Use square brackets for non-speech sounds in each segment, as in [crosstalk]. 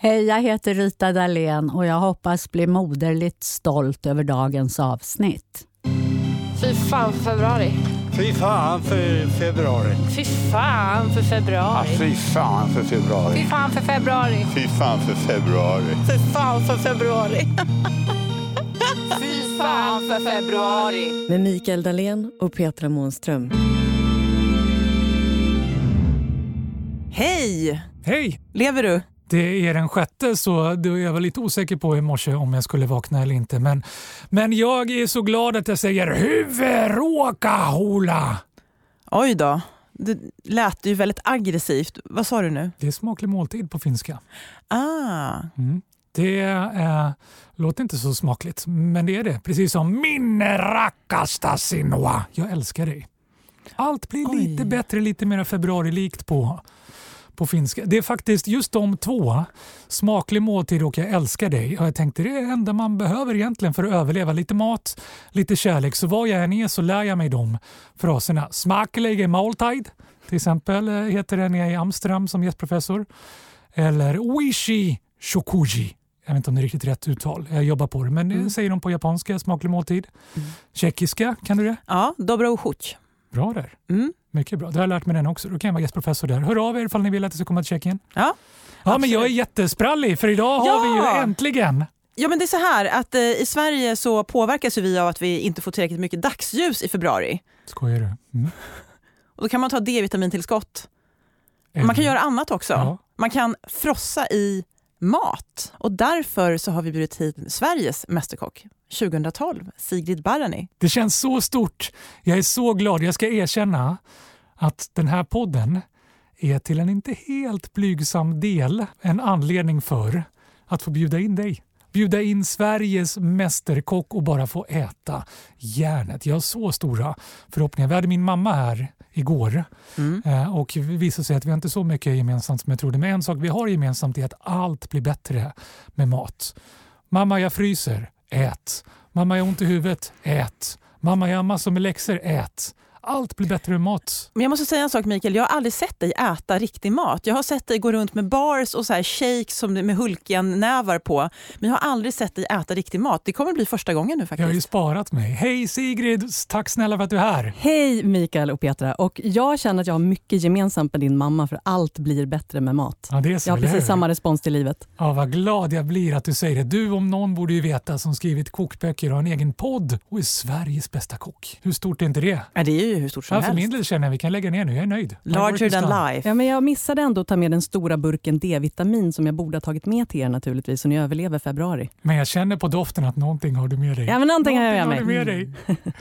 Hej, jag heter Rita Dahlén och jag hoppas bli moderligt stolt över dagens avsnitt. Fy fan för februari. Fy fan för februari. Fy fan för februari. Fy fan för februari. Fy fan för februari. Fy fan för februari. Fy fan för februari. [laughs] fy fan för februari. Med Mikael Dahlén och Petra Månström. Hej! Hej! Lever du? Det är den sjätte så då är jag var lite osäker på i morse om jag skulle vakna eller inte. Men, men jag är så glad att jag säger huvudråkahola. Oj då. Det lät ju väldigt aggressivt. Vad sa du nu? Det är smaklig måltid på finska. Ah, Mm. Det eh, låter inte så smakligt, men det är det. Precis som min rackasta sinua. Jag älskar dig. Allt blir Oj. lite bättre, lite mer februarilikt på, på finska. Det är faktiskt just de två, smaklig måltid och jag älskar dig. Och jag tänkte det är det enda man behöver egentligen för att överleva. Lite mat, lite kärlek. Så var jag än är så lär jag mig de fraserna. Smaklig måltid, till exempel, eh, heter är i Amsterdam som gästprofessor. Eller wishi shokuji. Jag vet inte om det är riktigt rätt uttal. Jag jobbar på det. Men det säger de på japanska, smaklig måltid. Tjeckiska, kan du det? ja, dobro chuch. Bra där. Mm. Mycket bra. Då har jag lärt mig den också. Då kan jag vara gästprofessor där. Hör av er ifall ni vill att jag ska komma till Tjeckien. Ja. Ja, men jag är jättesprallig för idag har Ja! vi ju äntligen ja, men det är så här att eh, i Sverige så påverkas vi av att vi inte får tillräckligt mycket dagsljus i februari. Skojar du? Mm. [laughs] Och då kan man ta D-vitamintillskott. Man kan göra annat också. Ja. Man kan frossa i mat. Och därför så har vi bjudit hit Sveriges Mästerkock 2012, Sigrid Barani. Det känns så stort. Jag är så glad. Jag ska erkänna att den här podden är till en inte helt blygsam del en anledning för att få bjuda in dig. Bjuda in Sveriges mästerkock och bara få äta järnet. Jag har så stora förhoppningar. Vi hade min mamma här igår Mm. eh, och det visade sig att vi har inte så mycket gemensamt som jag trodde. Men en sak vi har gemensamt är att allt blir bättre med mat. Mamma, jag fryser. Ät. Mamma, jag har ont i huvudet. Ät. Mamma, jag har massor med läxor. Ät. Allt blir bättre med mat. Men jag måste säga en sak Mikael, jag har aldrig sett dig äta riktig mat. Jag har sett dig gå runt med bars och så här shakes som med Hulken-nävar på. Men jag har aldrig sett dig äta riktig mat. Det kommer bli första gången nu Jag har ju faktiskt. sparat mig. Hej Sigrid! Tack snälla för att du är här. Hej Mikael och Petra. Och jag känner att jag har mycket gemensamt med din mamma för allt blir bättre med mat. Ja, det är så, Jag har precis samma respons till livet. Ja, vad glad jag blir att du säger det. Du om någon borde ju veta som skrivit kokböcker och har en egen podd och är Sveriges bästa kock. Hur stort är inte det? Ja, det är ju hur stort som Ja, för helst. min del känner jag vi kan lägga ner nu. Jag är nöjd. Larger than life. Ja, men jag missade ändå att ta med den stora burken D-vitamin som jag borde ha tagit med till er naturligtvis så ni överlever februari. Men jag känner på doften att någonting har du med dig. Ja, men någonting har jag Någonting med har med dig. [laughs]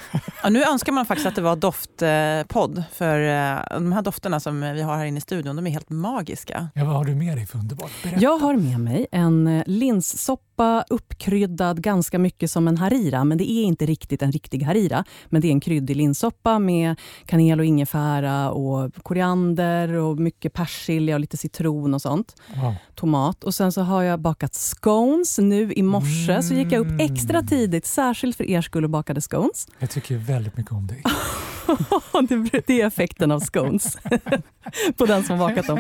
Ja, nu önskar man faktiskt att det var doftpodd. För eh, de här dofterna som vi har här inne i studion, de är helt magiska. Ja, vad har du med dig för underbart? Berätta. Jag har med mig en eh, linssoppa uppkryddad ganska mycket som en harira. Men det är inte riktigt en riktig harira. Men det är en kryddig linssoppa med kanel och ingefära och koriander och mycket persilja och lite citron och sånt. Wow. Tomat. Och sen så har jag bakat scones nu i morse. Så gick jag upp extra tidigt, särskilt för er skull och bakade scones. Jag tycker väldigt mycket om dig. [laughs] [laughs] det, är effekten av scones [laughs] på den som har bakat dem.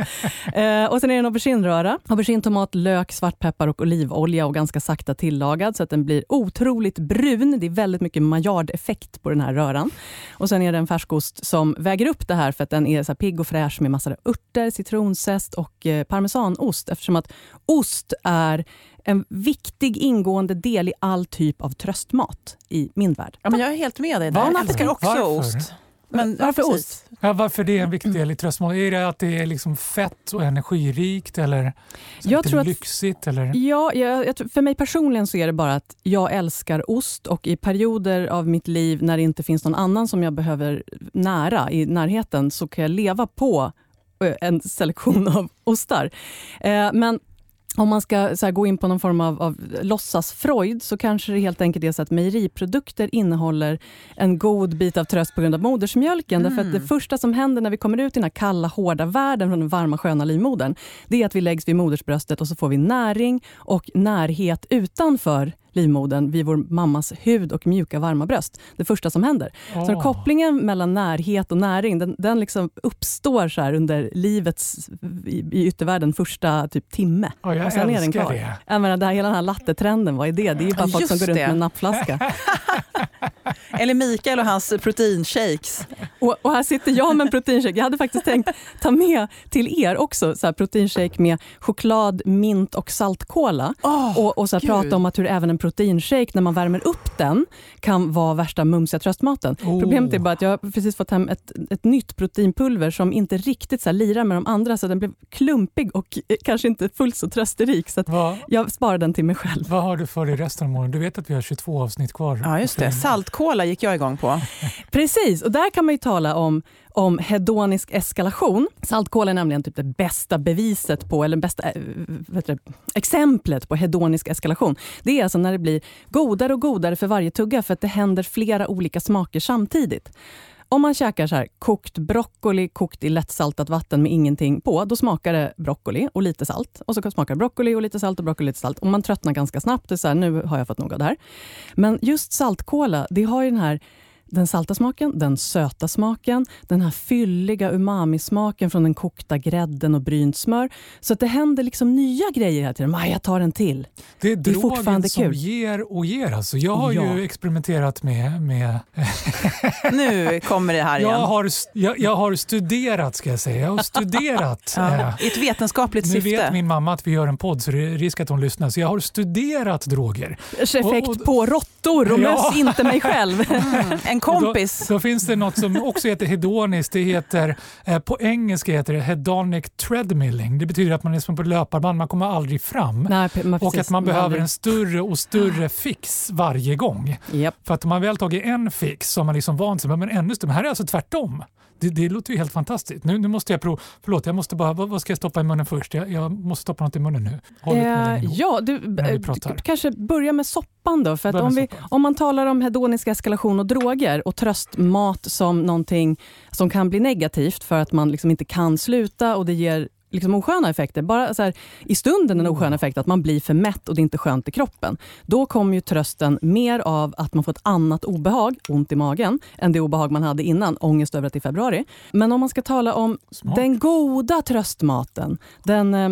Eh, och sen är det en auberginröra. Aubergine, tomat, lök, svartpeppar och olivolja och ganska sakta tillagad så att den blir otroligt brun. Det är väldigt mycket Maillard-effekt på den här röran. Och sen är det en färskost som väger upp det här för att den är så här pigg och fräsch med massor av örter, citronzest och eh, parmesanost eftersom att ost är en viktig ingående del i all typ av tröstmat i min värld. Ja, men jag är helt med dig där. Varför? Jag älskar också Varför? ost. Men, Varför ja, ost? Ja, varför det är en viktig del i tröstmål? Är det att det är liksom fett och energirikt eller Jag tror att- lyxigt? Eller? Ja, jag, jag, för mig personligen så är det bara att jag älskar ost och i perioder av mitt liv när det inte finns någon annan som jag behöver nära i närheten så kan jag leva på eh, en selektion [laughs] av ostar. Eh, men om man ska här, gå in på någon form av, av låtsas-Freud så kanske det helt enkelt är så att mejeriprodukter innehåller en god bit av tröst på grund av modersmjölken. Därför att det första som händer när vi kommer ut i den här kalla, hårda världen från den varma, sköna livmodern, det är att vi läggs vid modersbröstet och så får vi näring och närhet utanför livmodern vid vår mammas hud och mjuka varma bröst. Det första som händer. Så Åh. kopplingen mellan närhet och näring den, den liksom uppstår så under livets, i, i yttervärlden, första typ timme. Ja, jag och sen är den älskar kvar. det. Jag menar, det här, hela den här lattetrenden, vad är det? Det är ju bara Ja, folk som just går runt det. med en nappflaska. [laughs] Eller Mikael och hans proteinshakes. Och, och här sitter jag med en proteinshake. Jag hade faktiskt tänkt ta med till er också så här proteinshake med choklad, mint och saltkola. Åh, och och så här prata om att hur även en proteinshake, när man värmer upp den, kan vara värsta mumsiga tröstmaten. Oh. Problemet är bara att jag har precis fått hem ett, ett nytt proteinpulver som inte riktigt så här lirar med de andra, så den blev klumpig och [laughs] kanske inte fullt så trösterik. Så jag sparar den till mig själv. vad har du för dig resten av morgonen? Du vet att vi har 22 avsnitt kvar. Ja, just det. Saltkola gick jag igång på. [laughs] Precis, och där kan man ju tala om, om hedonisk eskalation. Saltkola är nämligen typ det bästa beviset på, eller bästa eh, äh, du, exemplet på hedonisk eskalation. Det är alltså när det blir godare och godare för varje tugga för att det händer flera olika smaker samtidigt. Om man käkar så här, kokt broccoli kokt i lättsaltat vatten med ingenting på, då smakar det broccoli och lite salt. Och så smakar det broccoli och lite salt och broccoli och lite salt. Och man tröttnar ganska snabbt. Det är så här, nu har jag fått nog av det här. Men just saltkola, det har ju den här den salta smaken, den söta smaken, den här fylliga umami-smaken från den kokta grädden och brynt smör. Så att det händer liksom nya grejer hela tiden. Aj, jag tar en till. Det är Det är fortfarande som kul. ger och ger. Alltså. Jag har Ja. ju experimenterat med, med [laughs] Nu kommer det här jag, igen. har, jag, jag har studerat ska jag säga. Jag har studerat. [laughs] Ja, eh, I ett vetenskapligt nu syfte. vet min mamma att vi gör en podd så det är risk att hon lyssnar. Så jag har studerat droger. Effekt Och- och- på råttor och Ja. möss, inte mig själv. Mm, [laughs] en kompis. Då, då finns det något som också heter hedoniskt. Det heter, eh, på engelska heter det hedonic treadmilling. Det betyder att man är som på löparband, man kommer aldrig fram. Nej, men och att man behöver en större och större fix varje gång. Japp. För att om man väl tagit en fix så har man liksom vant sig. Men ännu större. Här är alltså tvärtom. Det, det låter ju helt fantastiskt. Nu, nu måste jag prova. Förlåt, jag måste bara, vad, vad ska jag stoppa i munnen först? Jag, jag måste stoppa något i munnen nu. Håll Eh, nu. ja, du, eh, du kanske börja med soppan då. För att om, vi, om man talar om hedonisk eskalation och droger och tröstmat som någonting som kan bli negativt för att man liksom inte kan sluta och det ger liksom osköna effekter. Bara så här, I stunden en oskön effekt att man blir för mätt och det är inte skönt i kroppen. Då kommer ju trösten mer av att man får ett annat obehag, ont i magen, än det obehag man hade innan, ångest över att det är februari. Men om man ska tala om Smart. den goda tröstmaten, den eh,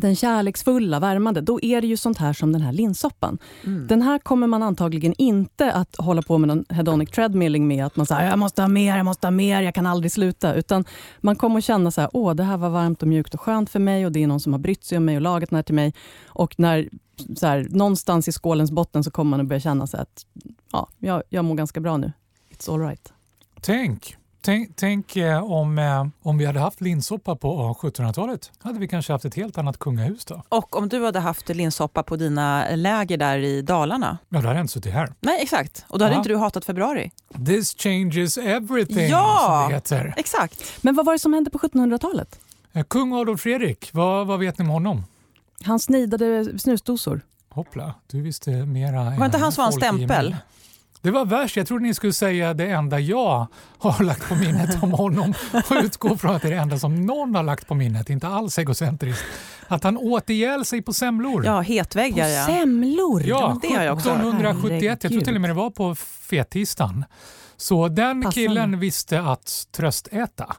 den kärleksfulla, värmande, då är det ju sånt här som den här linssoppan. Mm. Den här kommer man antagligen inte att hålla på med någon hedonic treadmilling med, att man säger jag måste ha mer, jag måste ha mer, jag kan aldrig sluta. Utan man kommer att känna så här, åh det här var varmt och mjukt och skönt för mig och det är någon som har brytt sig om mig och lagat den här till mig. Och när så här, någonstans i skålens botten så kommer man att börja känna så här att ja, jag, jag mår ganska bra nu. It's all right. Tänk, tänk, tänk eh, om, eh, om vi hade haft linssoppa på 1700-talet. hade vi kanske haft ett helt annat kungahus då. Och om du hade haft linssoppa på dina läger där i Dalarna. Ja, då hade jag inte suttit här. Nej, exakt. Och då hade Ja. inte du hatat februari. This changes everything, Ja! som det heter. Exakt. Men vad var det som hände på 1700-talet? Eh, Kung Adolf Fredrik, vad, vad vet ni om honom? Han snidade snusdosor. Hoppla, du visste mera Var inte han som var en stämpel? Det var värst. Jag trodde ni skulle säga det enda jag har lagt på minnet om honom och utgå från att det är det enda som någon har lagt på minnet, inte alls egocentriskt. Att han åt ihjäl sig på semlor. Ja, hetväggar På ja. semlor? Ja, det har jag också hört. 1771. Jag tror till och med det var på fettisdagen. Så den Passande. killen visste att tröstäta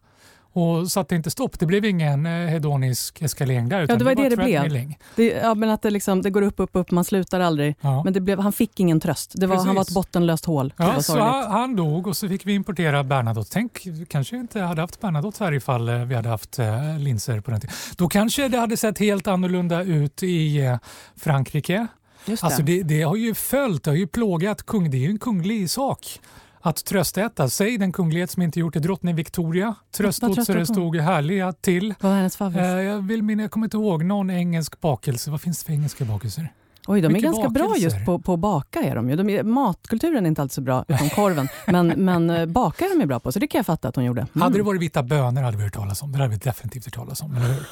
och satte inte stopp. Det blev ingen eh, hedonisk eskalering där. Utan det var det var det blev. Det, ja, men att det, liksom, det går upp, upp, upp, man slutar aldrig. Ja. Men det blev, han fick ingen tröst. Det var, han var ett bottenlöst hål. Ja, så han, han dog och så fick vi importera Bernadotte. Tänk, kanske inte hade haft Bernadotte här ifall eh, vi hade haft eh, linser på den tiden. Då kanske det hade sett helt annorlunda ut i eh, Frankrike. Just det. Alltså det, det har ju följt, det har ju plågat kung. Det är ju en kunglig sak att tröstäta. Säg den kunglighet som inte gjort det. Drottning Victoria tröst Vad åt så tröstade det hon? stod härliga till. Vad var hennes favorit? Eh, jag, vill minna, jag kommer inte ihåg någon engelsk bakelse. Vad finns det för engelska bakelser? Oj, de är ganska bra bakelser. just på, på att baka. Är de ju. De är, matkulturen är inte alltid så bra, utom korven. Men, [laughs] men eh, baka är de bra på, så det kan jag fatta att hon gjorde. Mm. Hade det varit vita bönor hade vi hört talas om. Det hade vi definitivt hört talas om. Eller hur?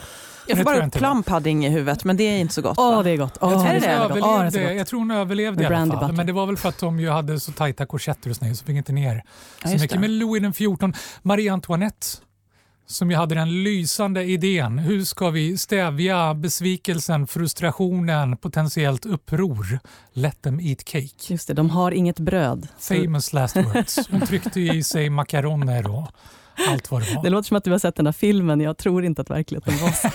jag får bara upp plum pudding i huvudet, men det är inte så gott. Åh, det är gott. Jag tror är det det? Åh, det är överlevde, jag tror hon överlevde i alla fall. butter. Men det var väl för att de ju hade så tajta korsetter och sånt så fick inte ner Ja, så mycket. det. Men Louis den 14, Marie Antoinette som jag hade den lysande idén. Hur ska vi stävja besvikelsen, frustrationen, potentiellt uppror? Let them eat cake. Just det, de har inget bröd. Famous last words. Hon tryckte i sig makaroner och allt vad det var. det låter som att du har sett den här filmen. Jag tror inte att verkligheten var så.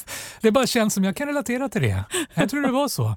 [laughs] Det bara känns som jag kan relatera till det. Jag tror det var så.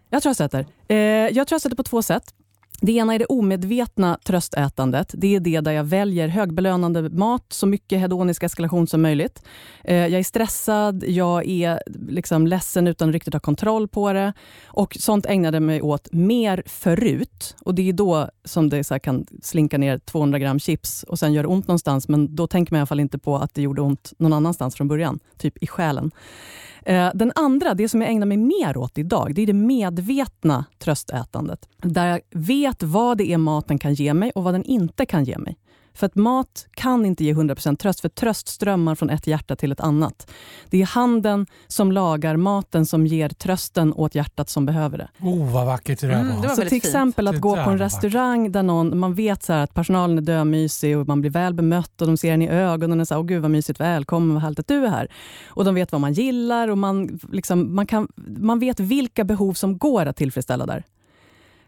Jag tröstäter. Eh, jag tröstäter på två sätt. Det ena är det omedvetna tröstätandet. Det är det där jag väljer högbelönande mat, så mycket hedonisk eskalation som möjligt. Eh, jag är stressad, jag är liksom ledsen utan att riktigt ha kontroll på det. Och Sånt ägnade jag mig åt mer förut. Och Det är då som det så här kan slinka ner 200 gram chips och sen gör det ont någonstans. Men då tänker man i alla fall inte på att det gjorde ont någon annanstans från början, typ i själen. Eh, den andra, det som jag ägnar mig mer åt idag, det är det medvetna tröstätandet. Där jag vet vad det är maten kan ge mig och vad den inte kan ge mig. För att mat kan inte ge 100% tröst, för tröst strömmar från ett hjärta till ett annat. Det är handen som lagar maten som ger trösten åt hjärtat som behöver det. Oh, vad vackert det där Mm, var. det var Så till fint. exempel att Det gå på en vackert. restaurang där någon, man vet så här att personalen är dömysig och man blir väl bemött och de ser en i ögonen och säger åh gud vad mysigt, välkommen, vad härligt att du är här. Och de vet vad man gillar och man, liksom, man, kan, man vet vilka behov som går att tillfredsställa där.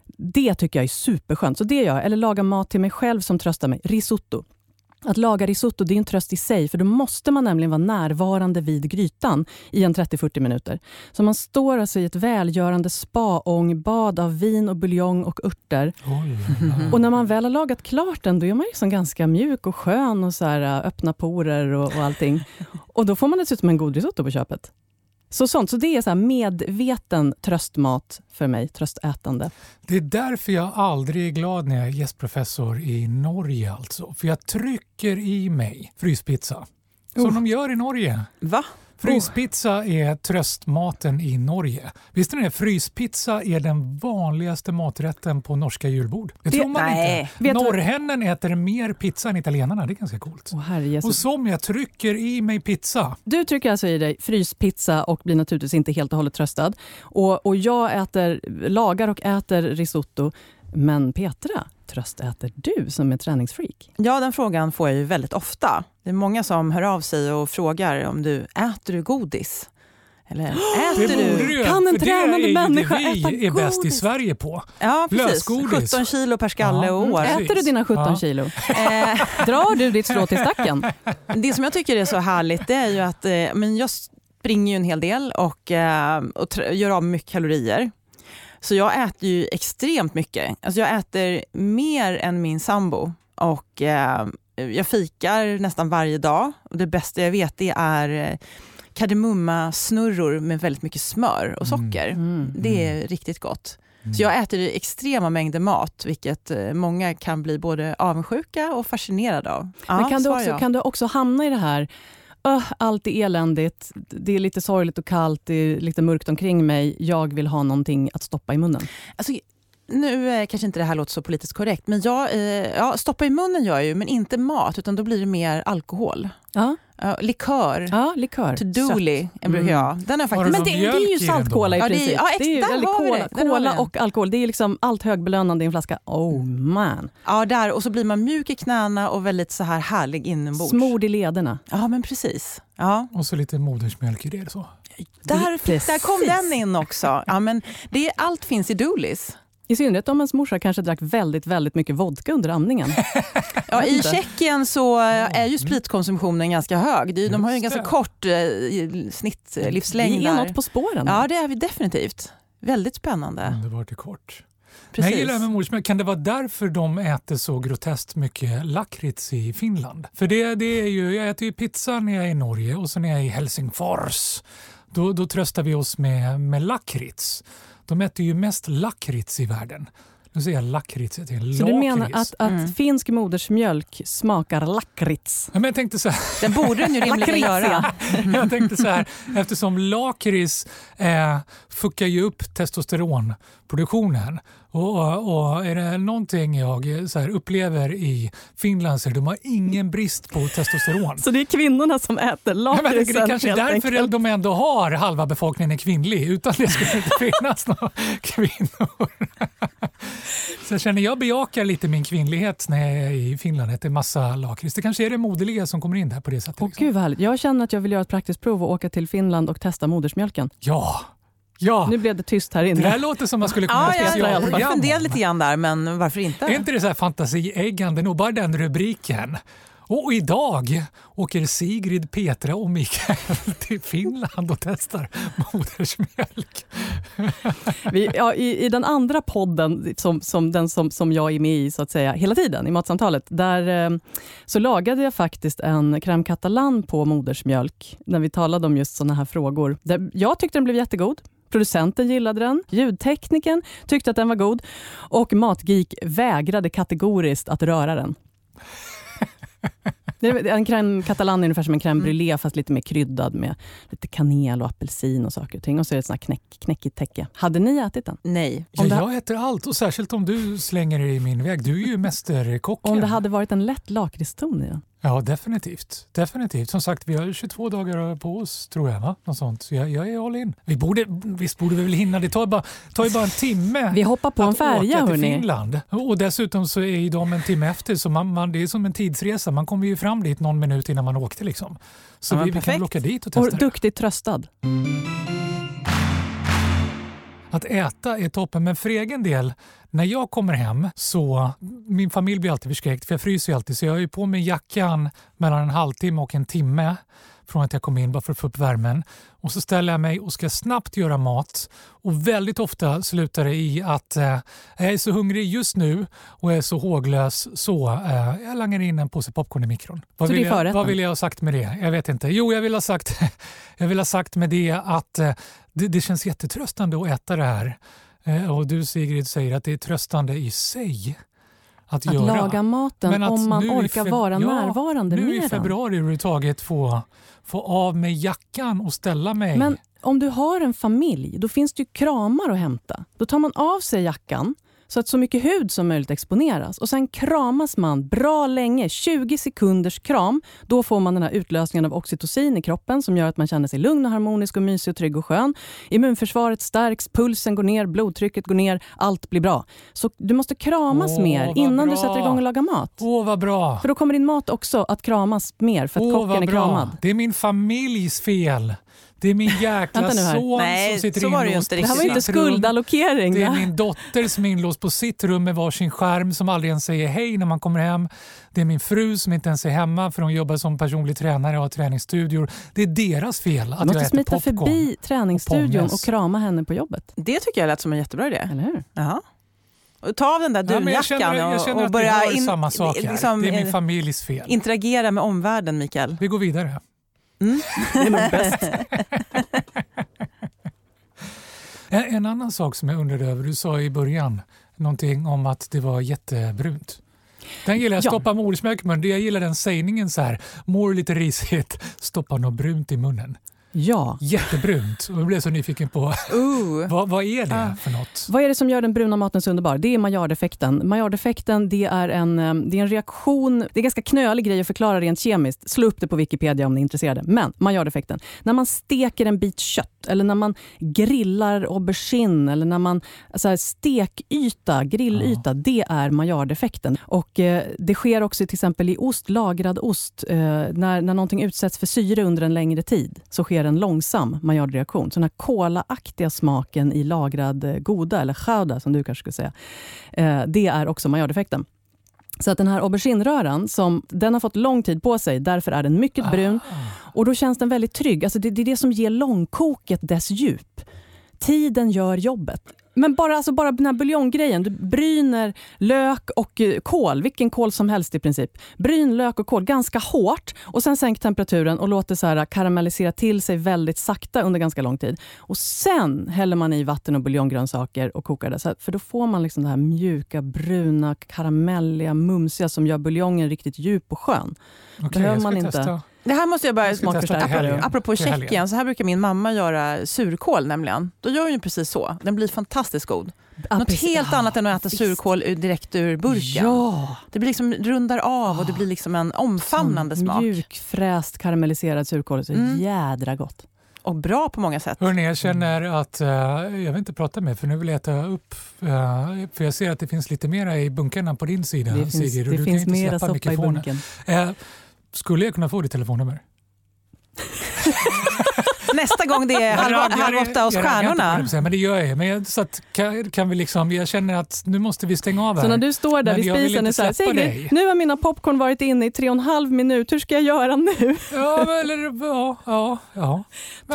Det tycker jag är superskönt. Så det gör jag. Eller laga mat till mig själv som tröstar mig. Risotto. Att laga risotto det är en tröst i sig, för då måste man nämligen vara närvarande vid grytan i en 30-40 minuter. Så man står alltså i ett välgörande spa-ångbad av vin och buljong och örter. [laughs] Och när man väl har lagat klart den, då är man liksom ganska mjuk och skön och så här, äh, öppna porer och, och allting. Och då får man dessutom en god risotto på köpet. Så sånt. Så det är så medveten tröstmat för mig, tröstätande. Det är därför jag aldrig är glad när jag är gästprofessor i Norge. Alltså. För jag trycker i mig fryspizza. Som Oh. de gör i Norge. Va? Fryspizza är tröstmaten i Norge. Visste ni det? Fryspizza är den vanligaste maträtten på norska julbord. Det, Det- tror man nej. inte. Du- Norrmännen äter mer pizza än italienarna. Det är ganska coolt. Åh, herre Och som jag trycker i mig pizza. Du trycker alltså i dig fryspizza och blir naturligtvis inte helt och hållet tröstad. Och, och jag äter, lagar och äter risotto. Men Petra, tröstäter du som är träningsfreak? Ja, den frågan får jag ju väldigt ofta. Det är många som hör av sig och frågar om du äter du godis? Eller [gasps] Det äter borde du... du Kan en det tränande är människa det vi äta är bäst i godis? Sverige på. Ja, precis. Lösgodis. 17 kilo per skalle Ja, och mm. år. Precis. Äter du dina 17 Ja. kilo? [laughs] Eh, Drar du ditt strå till stacken? Det som jag tycker är så härligt det är ju att eh, men jag springer ju en hel del och, eh, och gör av mycket kalorier. Så jag äter ju extremt mycket. Alltså jag äter mer än min sambo. Och eh, jag fikar nästan varje dag. Och det bästa jag vet det är eh, kardemummasnurror med väldigt mycket smör och socker. Mm. Det är riktigt gott. Så jag äter extrema mängder mat, vilket eh, många kan bli både avundsjuka och fascinerade av. Ja, Men kan du, också, kan du också hamna i det här, "Öh, allt är eländigt, det är lite sorgligt och kallt, det är lite mörkt omkring mig, jag vill ha någonting att stoppa i munnen. Alltså, nu eh, kanske inte det här låter så politiskt korrekt, men jag, eh, ja, stoppa i munnen gör jag ju, men inte mat, utan då blir det mer alkohol. Ja, Ja, likör, ja likör. Tuduli Sött. brukar jag. Den har faktiskt... Men det, det är ju saltkola i då? Ja, det är- princip. ja, ex- det är cola den. och alkohol, det är liksom allt högbelönande i en flaska. Oh man. Ja, där. Och så blir man mjuk i knäna och väldigt så här härlig inombords. Smord i lederna. Ja, men precis. Ja, Och så lite modersmjölk i det. Så. där, där kom den in också. Ja, men det, allt finns i Doolis. I synnerhet om ens morsa kanske drack väldigt, väldigt mycket vodka under amningen. [laughs] Ja, I. Tjeckien så eh, är ju spritkonsumtionen ganska hög. Är- De har ju en ganska kort eh, snittlivslängd. Vi är något på spåren. Ja, det är vi definitivt. Väldigt spännande. Underbart i kort. Men Precis. jag gillar det med modersmjölk. Kan det vara därför de äter så groteskt mycket lakrits i Finland? För det, det är ju, jag äter ju pizza när jag är i Norge och så när jag är i Helsingfors. Då, då tröstar vi oss med, med lakrits. De äter ju mest lakrits i världen. Nu säger jag lakrits, jag tänker Så du menar lakrits. att, att Mm. finsk modersmjölk smakar lakrits? Ja, men jag tänkte så här, Den borde den ju rimligen göra. [laughs] jag tänkte så här eftersom lakrits eh, fuckar ju upp testosteronproduktionen. Och, och, är det någonting jag eh, så här, upplever i Finland så är det de har ingen brist på testosteron. Så det är kvinnorna som äter Ja, lakritsen tänker, det är kanske därför enkelt. de ändå har halva befolkningen är kvinnlig. Utan det skulle inte finnas [laughs] några kvinnor. Så jag känner jag bejakar lite min kvinnlighet när jag är i Finland. Äter massa lakrits. Det kanske är det moderliga som kommer in där på det sättet. Liksom. gud. Jag känner att jag vill göra ett praktiskt prov och åka till Finland och testa modersmjölken. Ja, ja. Nu blev det tyst här Det inne. där låter som man skulle kunna Ja, jag, jag, specialprogram jag funderar om. lite grann där, men varför inte? Är inte det så här fantasieggande nog? Bara den rubriken. Och idag åker Sigrid, Petra och Mikael [laughs] till Finland och testar modersmjölk. Vi, ja, i, I den andra podden, som, som den som, som jag är med i så att säga hela tiden, i Matsamtalet, där eh, så lagade jag faktiskt en crème catalan på modersmjölk, när vi talade om just såna här frågor. Jag tyckte den blev jättegod. Producenten gillade den, ljudtekniken tyckte att den var god och Matgeek vägrade kategoriskt att röra den. En crème catalan är ungefär som en crème brûlée fast lite mer kryddad med lite kanel och apelsin och saker och ting. Och så är det ett sånt här knäck, knäckigt täcke. Hade ni ätit den? Nej. Ja, det- jag äter allt och särskilt om du slänger det i min väg. Du är ju mästerkocken. Om det hade varit en lätt lakritston i den? Ja, definitivt. definitivt. Som sagt, vi har 22 dagar på oss tror jag. Va? Något sånt. Så jag, jag är all in. Vi borde, visst borde vi väl hinna. Det tar, bara, tar ju bara en timme Vi hoppar på en färja åka till hörni. Finland. Och dessutom så är ju de en timme efter. Så man, man, det är som en tidsresa. Man kommer ju fram dit någon minut innan man åkte. Liksom. Så Ja, vi, vi kan väl åka dit och testa Och duktigt tröstad. Att äta är toppen, men för egen del, när jag kommer hem så, min familj blir alltid förskräckt för jag fryser ju alltid. Så jag har ju på mig jackan mellan en halvtimme och en timme från att jag kom in bara för att få upp värmen. Och så ställer jag mig och ska snabbt göra mat och väldigt ofta slutar det i att eh, jag är så hungrig just nu och jag är så håglös så eh, jag langar in en påse popcorn i mikron. Vad Så vill, jag, vad vill jag ha sagt med det? Jag vet inte. Jo, jag vill ha sagt, [laughs] jag vill ha sagt med det att eh, det, det känns jättetröstande att äta det här. Eh, Och du Sigrid säger att det är tröstande i sig att, Att göra. laga maten Men att om man nu i orkar vara ja, närvarande Nu med i den. februari överhuvudtaget få, få av mig jackan och ställa mig. Men om du har en familj, då finns det ju kramar att hämta. Då tar man av sig jackan så att så mycket hud som möjligt exponeras. Och Sen kramas man bra länge, 20 sekunders kram. Då får man den här utlösningen av oxytocin i kroppen som gör att man känner sig lugn och harmonisk och mysig och trygg och skön. Immunförsvaret stärks, pulsen går ner, blodtrycket går ner, allt blir bra. Så du måste kramas Åh, mer innan du bra. sätter igång och lagar mat. Åh, vad bra! För då kommer din mat också att kramas mer för att Åh, kocken är kramad. Det är min familjs fel. Det är min jäkla son Nej, som sitter så var det ju inlåst inte på Det här var inte skuldallokering. Det är min dotter som är inlåst på sitt rum med varsin skärm som aldrig ens säger hej när man kommer hem. Det är min fru som inte ens är hemma för hon jobbar som personlig tränare och har träningsstudior. Det är deras fel Du att jag måste äter smita popcorn. förbi träningsstudion pommes. och krama henne på jobbet. Det tycker jag lät som en jättebra idé. Eller hur? Jaha. Och ta av den där Ja, men jag dunjackan känner, jag känner och, och att vi börja har in- samma sak här. liksom, det är min familjs fel. interagera med omvärlden, Mikael. Vi går vidare. Det är nog bäst. [laughs] En, en annan sak som jag undrade över, du sa i början någonting om att det var jättebrunt. Den gillar jag, Ja. stoppa i munnen. Jag gillar den sägningen så här, mår lite risigt, stoppa något brunt i munnen. Ja. Jättebrunt. Och jag blev så nyfiken på [laughs] vad, vad är det för något? Vad är det som gör den bruna maten så underbar? Det är Maillardeffekten. Maillardeffekten det är, en, eh, det är en reaktion, det är en ganska knölig grej att förklara rent kemiskt. Slå upp det på Wikipedia om ni är intresserade. Men Maillardeffekten, när man steker en bit kött eller när man grillar aubergine eller när man, så här, stekyta, grillyta, det är Maillardeffekten. Och eh, det sker också till exempel i ost, lagrad ost. Eh, när, när någonting utsätts för syre under en längre tid så sker en långsam Maillardreaktion. Så den här kolaaktiga smaken i lagrad eh, goda, eller chauda som du kanske skulle säga, eh, det är också Maillardeffekten. Så att den här aubergineröran, som, den har fått lång tid på sig, därför är den mycket brun. Och då känns den väldigt trygg. Alltså det, det är det som ger långkoket dess djup. Tiden gör jobbet. Men bara, alltså bara den här buljonggrejen. Du bryner lök och eh, kål, vilken kål som helst i princip. Bryn lök och kål ganska hårt och sen sänk temperaturen och låt det så här karamellisera till sig väldigt sakta under ganska lång tid. Och Sen häller man i vatten och buljonggrönsaker och kokar det. Så här, för då får man liksom det här mjuka, bruna, karamelliga, mumsiga som gör buljongen riktigt djup och skön. Okej, behöver man inte- testa. Det här måste jag smakförstärkare. helgen. Apropå helgen. Tjeckien, så här brukar min mamma göra surkål nämligen. Då gör hon ju precis så. Den blir fantastiskt god. Ja, Något precis. helt Ja, annat än att äta visst. surkål ur- direkt ur burken. Ja! Det blir liksom rundar av och det blir liksom en omfamnande Sån smak. Mjuk, fräst, karamelliserad surkål. Så Mm. jädra gott. Och bra på många sätt. Hörrni, jag känner att eh, jag vill inte prata mer för nu vill jag äta upp. eh, för jag ser att det finns lite mera i bunkarna på din sida Det finns, Sigrid. och det finns mera soppa i bunken. Eh, skulle jag kunna få ditt telefonnummer? [laughs] Nästa gång det är halv, Jag halv åtta hos jag stjärnorna. det, här, Men det gör jag. Men jag, så att, kan, kan vi liksom, jag känner att nu måste vi stänga av här. Så när du står där Men vid jag spisen och säger Sigrid, dig." nu har mina popcorn varit inne i tre och en halv minut, hur ska jag göra nu? Ja, eller, ja, ja, ja.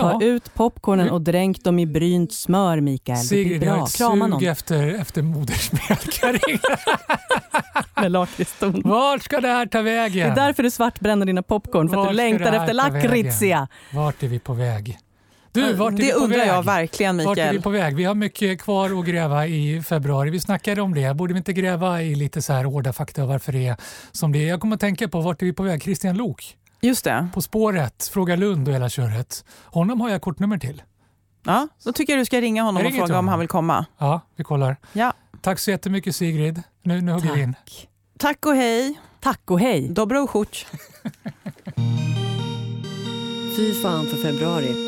Ta ut popcornen och dränk dem i brynt smör Mikael. Det Sigrid, jag har ett sug efter, efter modersmjölk. [laughs] med lakritston. Vart ska det här ta Det vägen? är därför du svartbränner dina popcorn, för att Vart du längtar det efter lakritsia. Vart är vi på väg? Du, vart är vi Det på undrar väg? jag verkligen Vart är vi Mikael. på väg? Vi har mycket kvar att gräva i februari. Vi snackade om det. Borde vi inte gräva i lite så här hårda fakta och varför det är som det är? Jag kommer att tänka på vart är vi på väg? Christian Lok Just det. På spåret, Fråga Lund och hela köret. Honom har jag kortnummer till. Ja, då tycker jag du ska ringa honom och fråga om honom. han vill komma. Ja, vi kollar. Ja. Tack så jättemycket Sigrid. Nu, nu hugger vi in. Tack. Och hej. Tack och hej. Dobro uchutj. Fy fan för februari